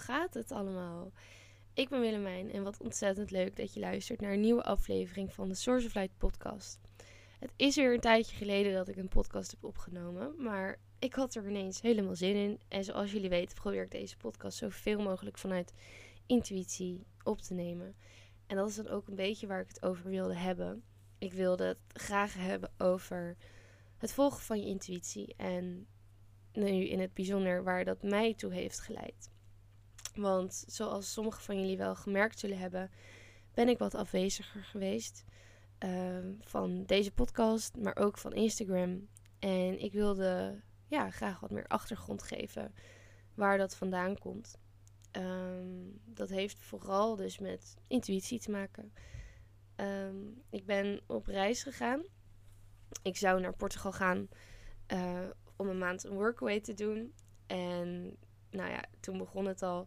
gaat het allemaal? Ik ben Willemijn en wat ontzettend leuk dat je luistert naar een nieuwe aflevering van de Source of Light podcast. Het is weer een tijdje geleden dat ik een podcast heb opgenomen, maar ik had er ineens helemaal zin in. En zoals jullie weten probeer ik deze podcast zoveel mogelijk vanuit intuïtie op te nemen. En dat is dan ook een beetje waar ik het over wilde hebben. Ik wilde het graag hebben over het volgen van je intuïtie en nu in het bijzonder waar dat mij toe heeft geleid. Want zoals sommigen van jullie wel gemerkt zullen hebben, ben ik wat afweziger geweest ehm, van deze podcast, maar ook van Instagram. En ik wilde ja, graag wat meer achtergrond geven waar dat vandaan komt. Ehm, dat heeft vooral dus met intuïtie te maken. Ehm, ik ben op reis gegaan. Ik zou naar Portugal gaan uh, om een maand een workaway te doen. En nou ja, toen begon het al.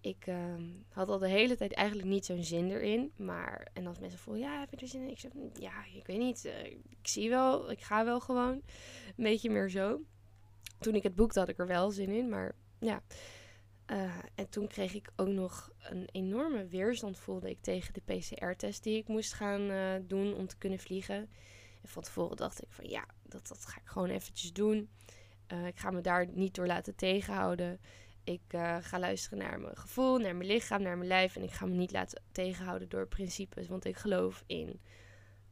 Ik ehm, had al de hele tijd eigenlijk niet zo'n zin erin. Maar, en als mensen voelen, ja, heb je er zin in? Ik zeg, ja, ik weet niet. Uh, ik zie wel, ik ga wel gewoon. Een beetje meer zo. Toen ik het boekte had ik er wel zin in, maar ja. Uh, en toen kreeg ik ook nog een enorme weerstand, voelde ik, tegen de PCR-test die ik moest gaan uh, doen om te kunnen vliegen. En van tevoren dacht ik van ja, dat, dat ga ik gewoon eventjes doen. Uh, ik ga me daar niet door laten tegenhouden. Ik uh, ga luisteren naar mijn gevoel, naar mijn lichaam, naar mijn lijf. En ik ga me niet laten tegenhouden door principes. Want ik geloof in,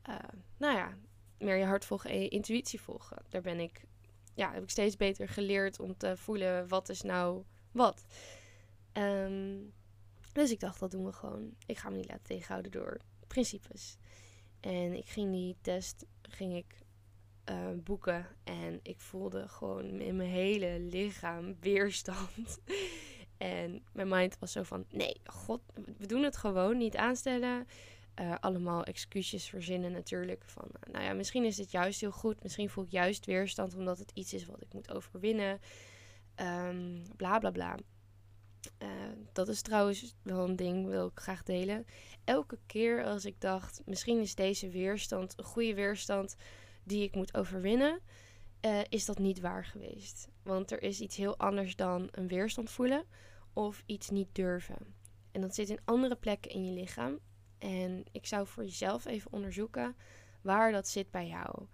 uh, nou ja, meer je hart volgen en je intuïtie volgen. Daar ben ik, ja, heb ik steeds beter geleerd om te voelen wat is nou wat. Um, dus ik dacht, dat doen we gewoon. Ik ga me niet laten tegenhouden door principes. En ik ging die test ging ik uh, boeken. En ik voelde gewoon in mijn hele lichaam weerstand. en mijn mind was zo van: nee, god, we doen het gewoon niet aanstellen. Uh, allemaal excuses verzinnen natuurlijk. Van, uh, nou ja, misschien is het juist heel goed. Misschien voel ik juist weerstand omdat het iets is wat ik moet overwinnen. Um, bla bla bla. Dat is trouwens wel een ding, wil ik graag delen. Elke keer als ik dacht, misschien is deze weerstand een goede weerstand die ik moet overwinnen, uh, is dat niet waar geweest. Want er is iets heel anders dan een weerstand voelen of iets niet durven. En dat zit in andere plekken in je lichaam. En ik zou voor jezelf even onderzoeken waar dat zit bij jou.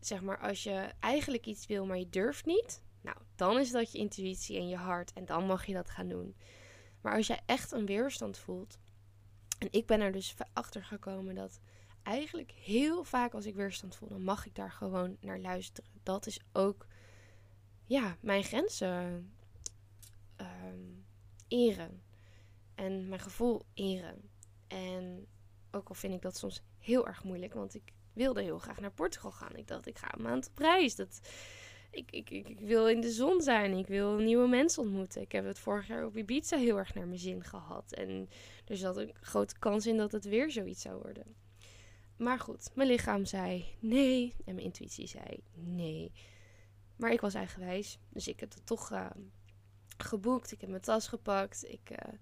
Zeg maar, als je eigenlijk iets wil, maar je durft niet, nou, dan is dat je intuïtie en je hart en dan mag je dat gaan doen. Maar als jij echt een weerstand voelt, en ik ben er dus achter gekomen dat eigenlijk heel vaak als ik weerstand voel, dan mag ik daar gewoon naar luisteren. Dat is ook, ja, mijn grenzen um, eren. En mijn gevoel eren. En ook al vind ik dat soms heel erg moeilijk, want ik wilde heel graag naar Portugal gaan. Ik dacht, ik ga een maand op reis. Dat, ik, ik, ik, ik, wil in de zon zijn. Ik wil nieuwe mensen ontmoeten. Ik heb het vorig jaar op Ibiza heel erg naar mijn zin gehad. En er zat een grote kans in dat het weer zoiets zou worden. Maar goed, mijn lichaam zei nee. En mijn intuïtie zei nee. Maar ik was eigenwijs. Dus ik heb het toch uh, geboekt. Ik heb mijn tas gepakt. Ik uh,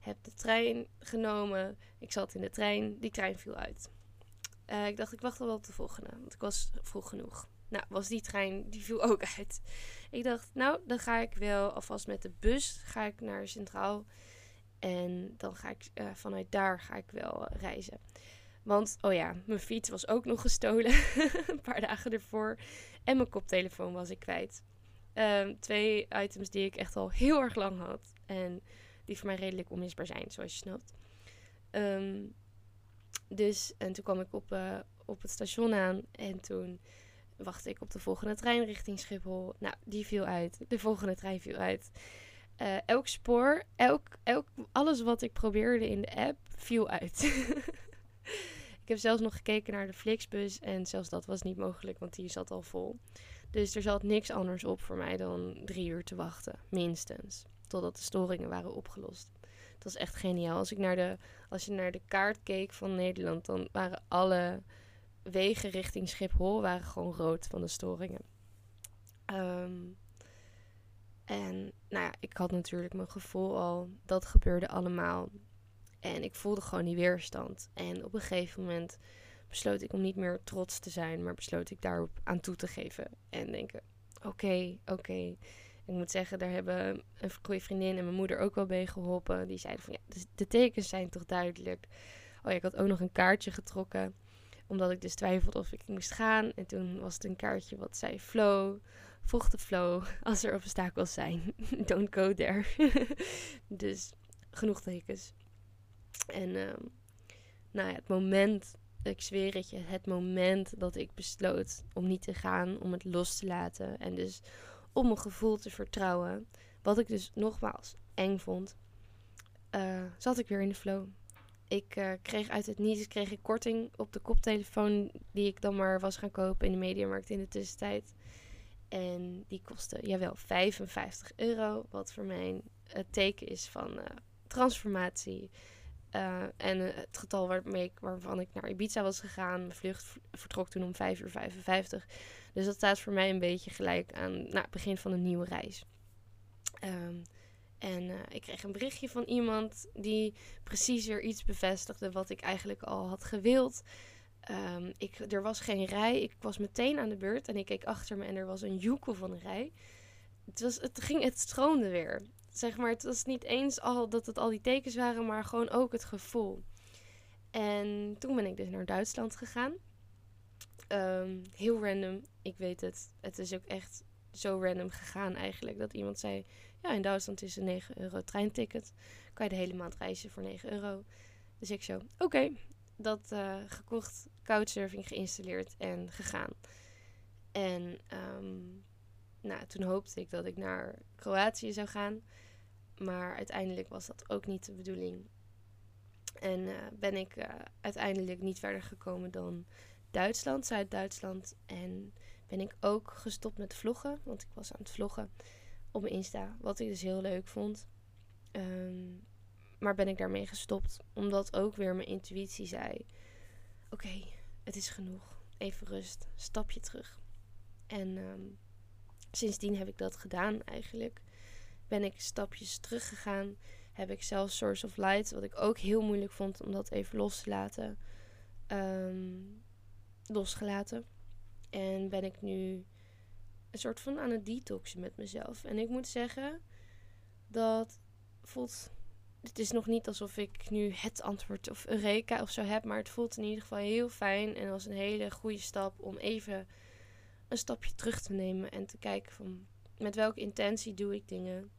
heb de trein genomen. Ik zat in de trein. Die trein viel uit. Uh, ik dacht, ik wacht wel op de volgende. Want ik was vroeg genoeg. Nou, was die trein, die viel ook uit. Ik dacht, nou, dan ga ik wel alvast met de bus ga ik naar Centraal. En dan ga ik vanuit daar ga ik wel reizen. Want, oh ja, mijn fiets was ook nog gestolen. een paar dagen ervoor. En mijn koptelefoon was ik kwijt. Um, twee items die ik echt al heel erg lang had. En die voor mij redelijk onmisbaar zijn, zoals je snapt. Um, dus, en toen kwam ik op, uh, op het station aan. En toen wachtte ik op de volgende trein richting Schiphol. Nou, die viel uit. De volgende trein viel uit. Uh, elk spoor, elk, elk, alles wat ik probeerde in de app, viel uit. ik heb zelfs nog gekeken naar de Flixbus en zelfs dat was niet mogelijk, want die zat al vol. Dus er zat niks anders op voor mij dan drie uur te wachten, minstens. Totdat de storingen waren opgelost. Dat was echt geniaal. Als, ik naar de, als je naar de kaart keek van Nederland, dan waren alle wegen richting Schiphol waren gewoon rood van de storingen. Um, en nou ja, ik had natuurlijk mijn gevoel al. Dat gebeurde allemaal. En ik voelde gewoon die weerstand. En op een gegeven moment besloot ik om niet meer trots te zijn, maar besloot ik daarop aan toe te geven. En denken: oké, oké. Ik moet zeggen, daar hebben een goede vriendin en mijn moeder ook wel bij geholpen. Die zeiden van ja, de tekens zijn toch duidelijk. Oh ja, ik had ook nog een kaartje getrokken. Omdat ik dus twijfelde of ik moest gaan. En toen was het een kaartje wat zei flow. Volg de flow. Als er obstakels zijn. Don't go there. dus genoeg tekens. En ehm, nou ja, het moment, ik zweer het je, het moment dat ik besloot om niet te gaan, om het los te laten. En dus om mijn gevoel te vertrouwen. Wat ik dus nogmaals eng vond. Uh, zat ik weer in de flow. Ik uh, kreeg uit het niets kreeg ik korting op de koptelefoon die ik dan maar was gaan kopen in de mediamarkt in de tussentijd. En die kostte, jawel, 55 euro. Wat voor mij het teken is van uh, transformatie. Uh, en het getal waarmee waarvan ik naar Ibiza was gegaan. Mijn vlucht vertrok toen om 5 uur 55. Dus dat staat voor mij een beetje gelijk aan nou, het begin van een nieuwe reis. Um, en uh, ik kreeg een berichtje van iemand die precies weer iets bevestigde wat ik eigenlijk al had gewild. Um, ik, er was geen rij. Ik was meteen aan de beurt en ik keek achter me en er was een joekel van een rij. Het, was, het, ging, het stroomde weer. Zeg maar, het was niet eens al dat het al die tekens waren, maar gewoon ook het gevoel. En toen ben ik dus naar Duitsland gegaan. Um, heel random, ik weet het. Het is ook echt zo random gegaan eigenlijk. Dat iemand zei, ja, in Duitsland is een 9 euro treinticket. Kan je de hele maand reizen voor 9 euro. Dus ik zo, oké, dat uh, gekocht, couchsurfing geïnstalleerd en gegaan. En um, nou, toen hoopte ik dat ik naar Kroatië zou gaan. Maar uiteindelijk was dat ook niet de bedoeling. En uh, ben ik uh, uiteindelijk niet verder gekomen dan Duitsland, Zuid-Duitsland. En ben ik ook gestopt met vloggen, want ik was aan het vloggen op mijn Insta. Wat ik dus heel leuk vond. Um, maar ben ik daarmee gestopt, omdat ook weer mijn intuïtie zei: Oké, het is genoeg. Even rust, stapje terug. En um, sindsdien heb ik dat gedaan eigenlijk. Ben ik stapjes teruggegaan. Heb ik zelf Source of Light, wat ik ook heel moeilijk vond om dat even los te laten, um, losgelaten. En ben ik nu een soort van aan het detoxen met mezelf. En ik moet zeggen, dat voelt. Het is nog niet alsof ik nu het antwoord of Eureka of zo heb, maar het voelt in ieder geval heel fijn. En was een hele goede stap om even een stapje terug te nemen en te kijken van met welke intentie doe ik dingen.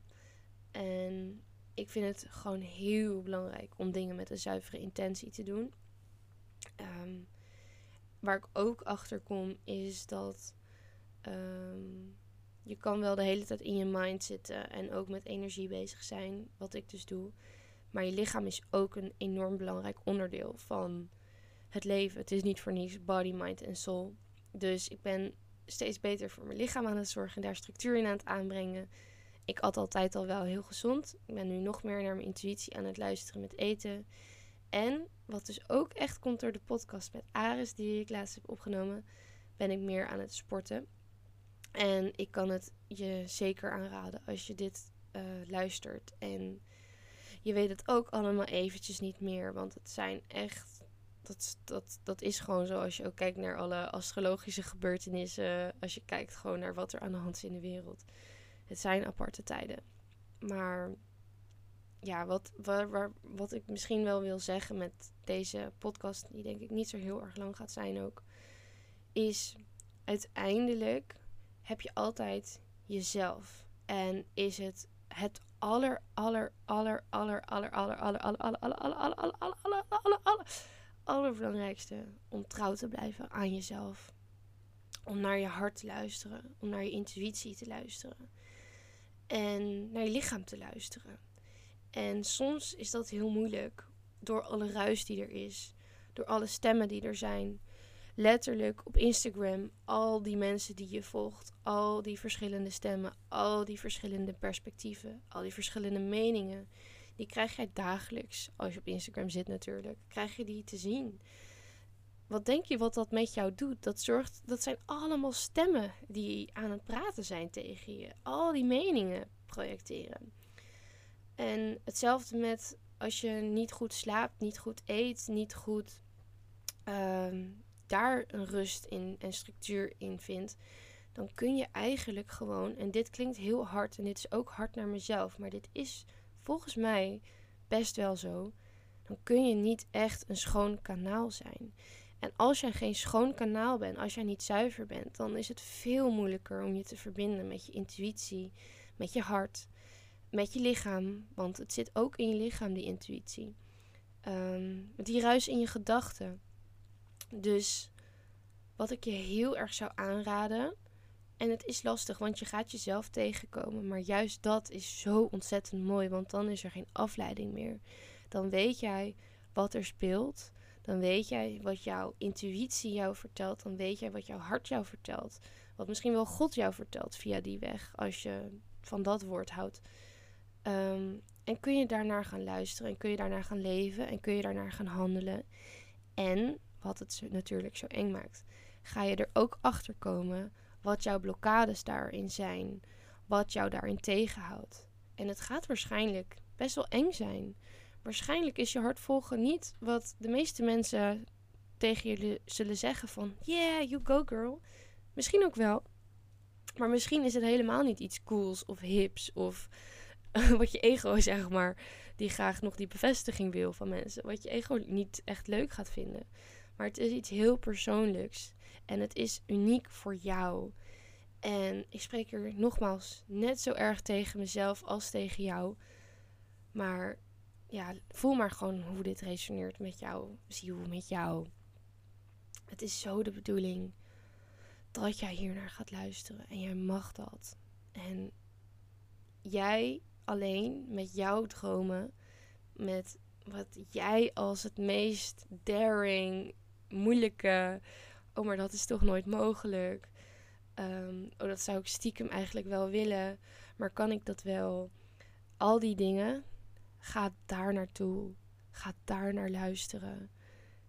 En ik vind het gewoon heel belangrijk om dingen met een zuivere intentie te doen. Um, waar ik ook achter kom is dat um, je kan wel de hele tijd in je mind zitten en ook met energie bezig zijn, wat ik dus doe. Maar je lichaam is ook een enorm belangrijk onderdeel van het leven. Het is niet voor niets body, mind en soul. Dus ik ben steeds beter voor mijn lichaam aan het zorgen, daar structuur in aan het aanbrengen. Ik at altijd al wel heel gezond. Ik ben nu nog meer naar mijn intuïtie aan het luisteren met eten. En wat dus ook echt komt door de podcast met Aris, die ik laatst heb opgenomen, ben ik meer aan het sporten. En ik kan het je zeker aanraden als je dit uh, luistert. En je weet het ook allemaal eventjes niet meer. Want het zijn echt. Dat, dat, dat is gewoon zo als je ook kijkt naar alle astrologische gebeurtenissen. Als je kijkt gewoon naar wat er aan de hand is in de wereld. Het zijn aparte tijden. Maar ja, wat, waar, waar, wat ik misschien wel wil zeggen met deze podcast, die denk ik niet zo heel erg lang gaat zijn ook, is uiteindelijk heb je altijd jezelf. En is het het aller, aller, aller, aller, aller, aller, aller, aller, aller, aller, aller, aller, aller, aller, aller, aller, aller, allerbelangrijkste om trouw te blijven aan jezelf. Om naar je hart te luisteren, om naar je intuïtie te luisteren. En naar je lichaam te luisteren. En soms is dat heel moeilijk door alle ruis die er is, door alle stemmen die er zijn. Letterlijk op Instagram, al die mensen die je volgt, al die verschillende stemmen, al die verschillende perspectieven, al die verschillende meningen, die krijg jij dagelijks, als je op Instagram zit natuurlijk, krijg je die te zien. Wat denk je wat dat met jou doet? Dat, zorgt, dat zijn allemaal stemmen die aan het praten zijn tegen je. Al die meningen projecteren. En hetzelfde met als je niet goed slaapt, niet goed eet, niet goed um, daar een rust in en structuur in vindt, dan kun je eigenlijk gewoon, en dit klinkt heel hard en dit is ook hard naar mezelf, maar dit is volgens mij best wel zo, dan kun je niet echt een schoon kanaal zijn. En als jij geen schoon kanaal bent, als jij niet zuiver bent, dan is het veel moeilijker om je te verbinden met je intuïtie, met je hart, met je lichaam. Want het zit ook in je lichaam, die intuïtie. Um, die ruis in je gedachten. Dus wat ik je heel erg zou aanraden. En het is lastig, want je gaat jezelf tegenkomen. Maar juist dat is zo ontzettend mooi, want dan is er geen afleiding meer. Dan weet jij wat er speelt. Dan weet jij wat jouw intuïtie jou vertelt. Dan weet jij wat jouw hart jou vertelt. Wat misschien wel God jou vertelt via die weg, als je van dat woord houdt. Ehm, en kun je daarnaar gaan luisteren en kun je daarnaar gaan leven en kun je daarnaar gaan handelen. En, wat het natuurlijk zo eng maakt, ga je er ook achter komen wat jouw blokkades daarin zijn, wat jou daarin tegenhoudt. En het gaat waarschijnlijk best wel eng zijn. Waarschijnlijk is je hart volgen niet wat de meeste mensen tegen jullie zullen zeggen van yeah, you go girl. Misschien ook wel. Maar misschien is het helemaal niet iets cools of hips of wat je ego zeg maar, die graag nog die bevestiging wil van mensen. Wat je ego niet echt leuk gaat vinden. Maar het is iets heel persoonlijks. En het is uniek voor jou. En ik spreek er nogmaals net zo erg tegen mezelf als tegen jou. Maar ja, voel maar gewoon hoe dit resoneert met jou, ziel, met jou. Het is zo de bedoeling dat jij hier naar gaat luisteren. En jij mag dat. En jij alleen met jouw dromen, met wat jij als het meest daring, moeilijke, oh maar dat is toch nooit mogelijk. Um, oh, dat zou ik stiekem eigenlijk wel willen, maar kan ik dat wel? Al die dingen, ga daar naartoe. Ga daar naar luisteren.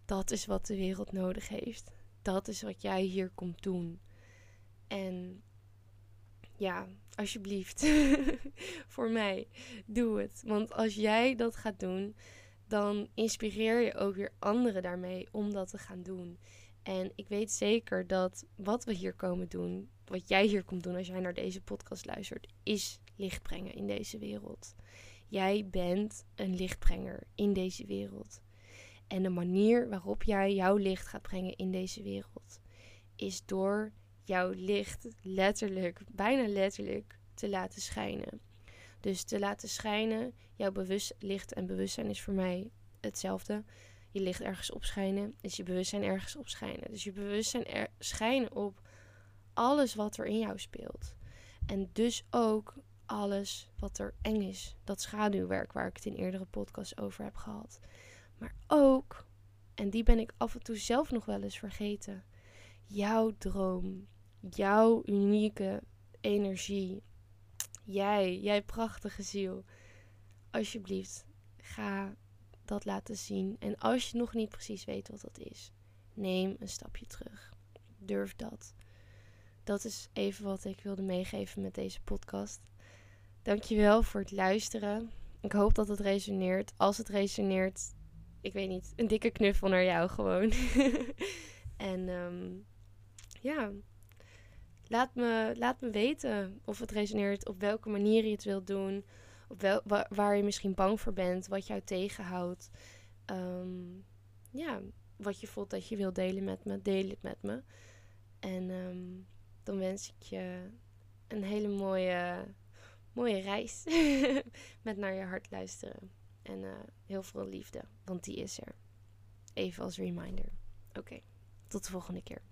Dat is wat de wereld nodig heeft. Dat is wat jij hier komt doen. En ja, alsjeblieft, voor mij, doe het. Want als jij dat gaat doen, dan inspireer je ook weer anderen daarmee om dat te gaan doen. En ik weet zeker dat wat we hier komen doen, wat jij hier komt doen als jij naar deze podcast luistert, is licht brengen in deze wereld. Jij bent een lichtbrenger in deze wereld. En de manier waarop jij jouw licht gaat brengen in deze wereld is door jouw licht letterlijk, bijna letterlijk, te laten schijnen. Dus te laten schijnen, jouw bewust, licht en bewustzijn is voor mij hetzelfde. Je licht ergens opschijnen, is je bewustzijn ergens opschijnen. Dus je bewustzijn er, schijnen op alles wat er in jou speelt. En dus ook alles wat er eng is. Dat schaduwwerk waar ik het in eerdere podcasts over heb gehad. Maar ook, en die ben ik af en toe zelf nog wel eens vergeten. Jouw droom, jouw unieke energie. Jij, jij prachtige ziel. Alsjeblieft, ga dat laten zien. En als je nog niet precies weet wat dat is, neem een stapje terug. Durf dat. Dat is even wat ik wilde meegeven met deze podcast. Dankjewel voor het luisteren. Ik hoop dat het resoneert. Als het resoneert, ik weet niet, een dikke knuffel naar jou gewoon. en um, ja, laat me, laat me weten of het resoneert, op welke manier je het wilt doen, waar, je misschien bang voor bent, wat jou tegenhoudt. Um, ja, wat je voelt dat je wilt delen met me, deel het met me. En um, dan wens ik je een hele mooie, mooie reis met naar je hart luisteren. En uh, heel veel liefde, want die is er. Even als reminder. Oké, tot de volgende keer.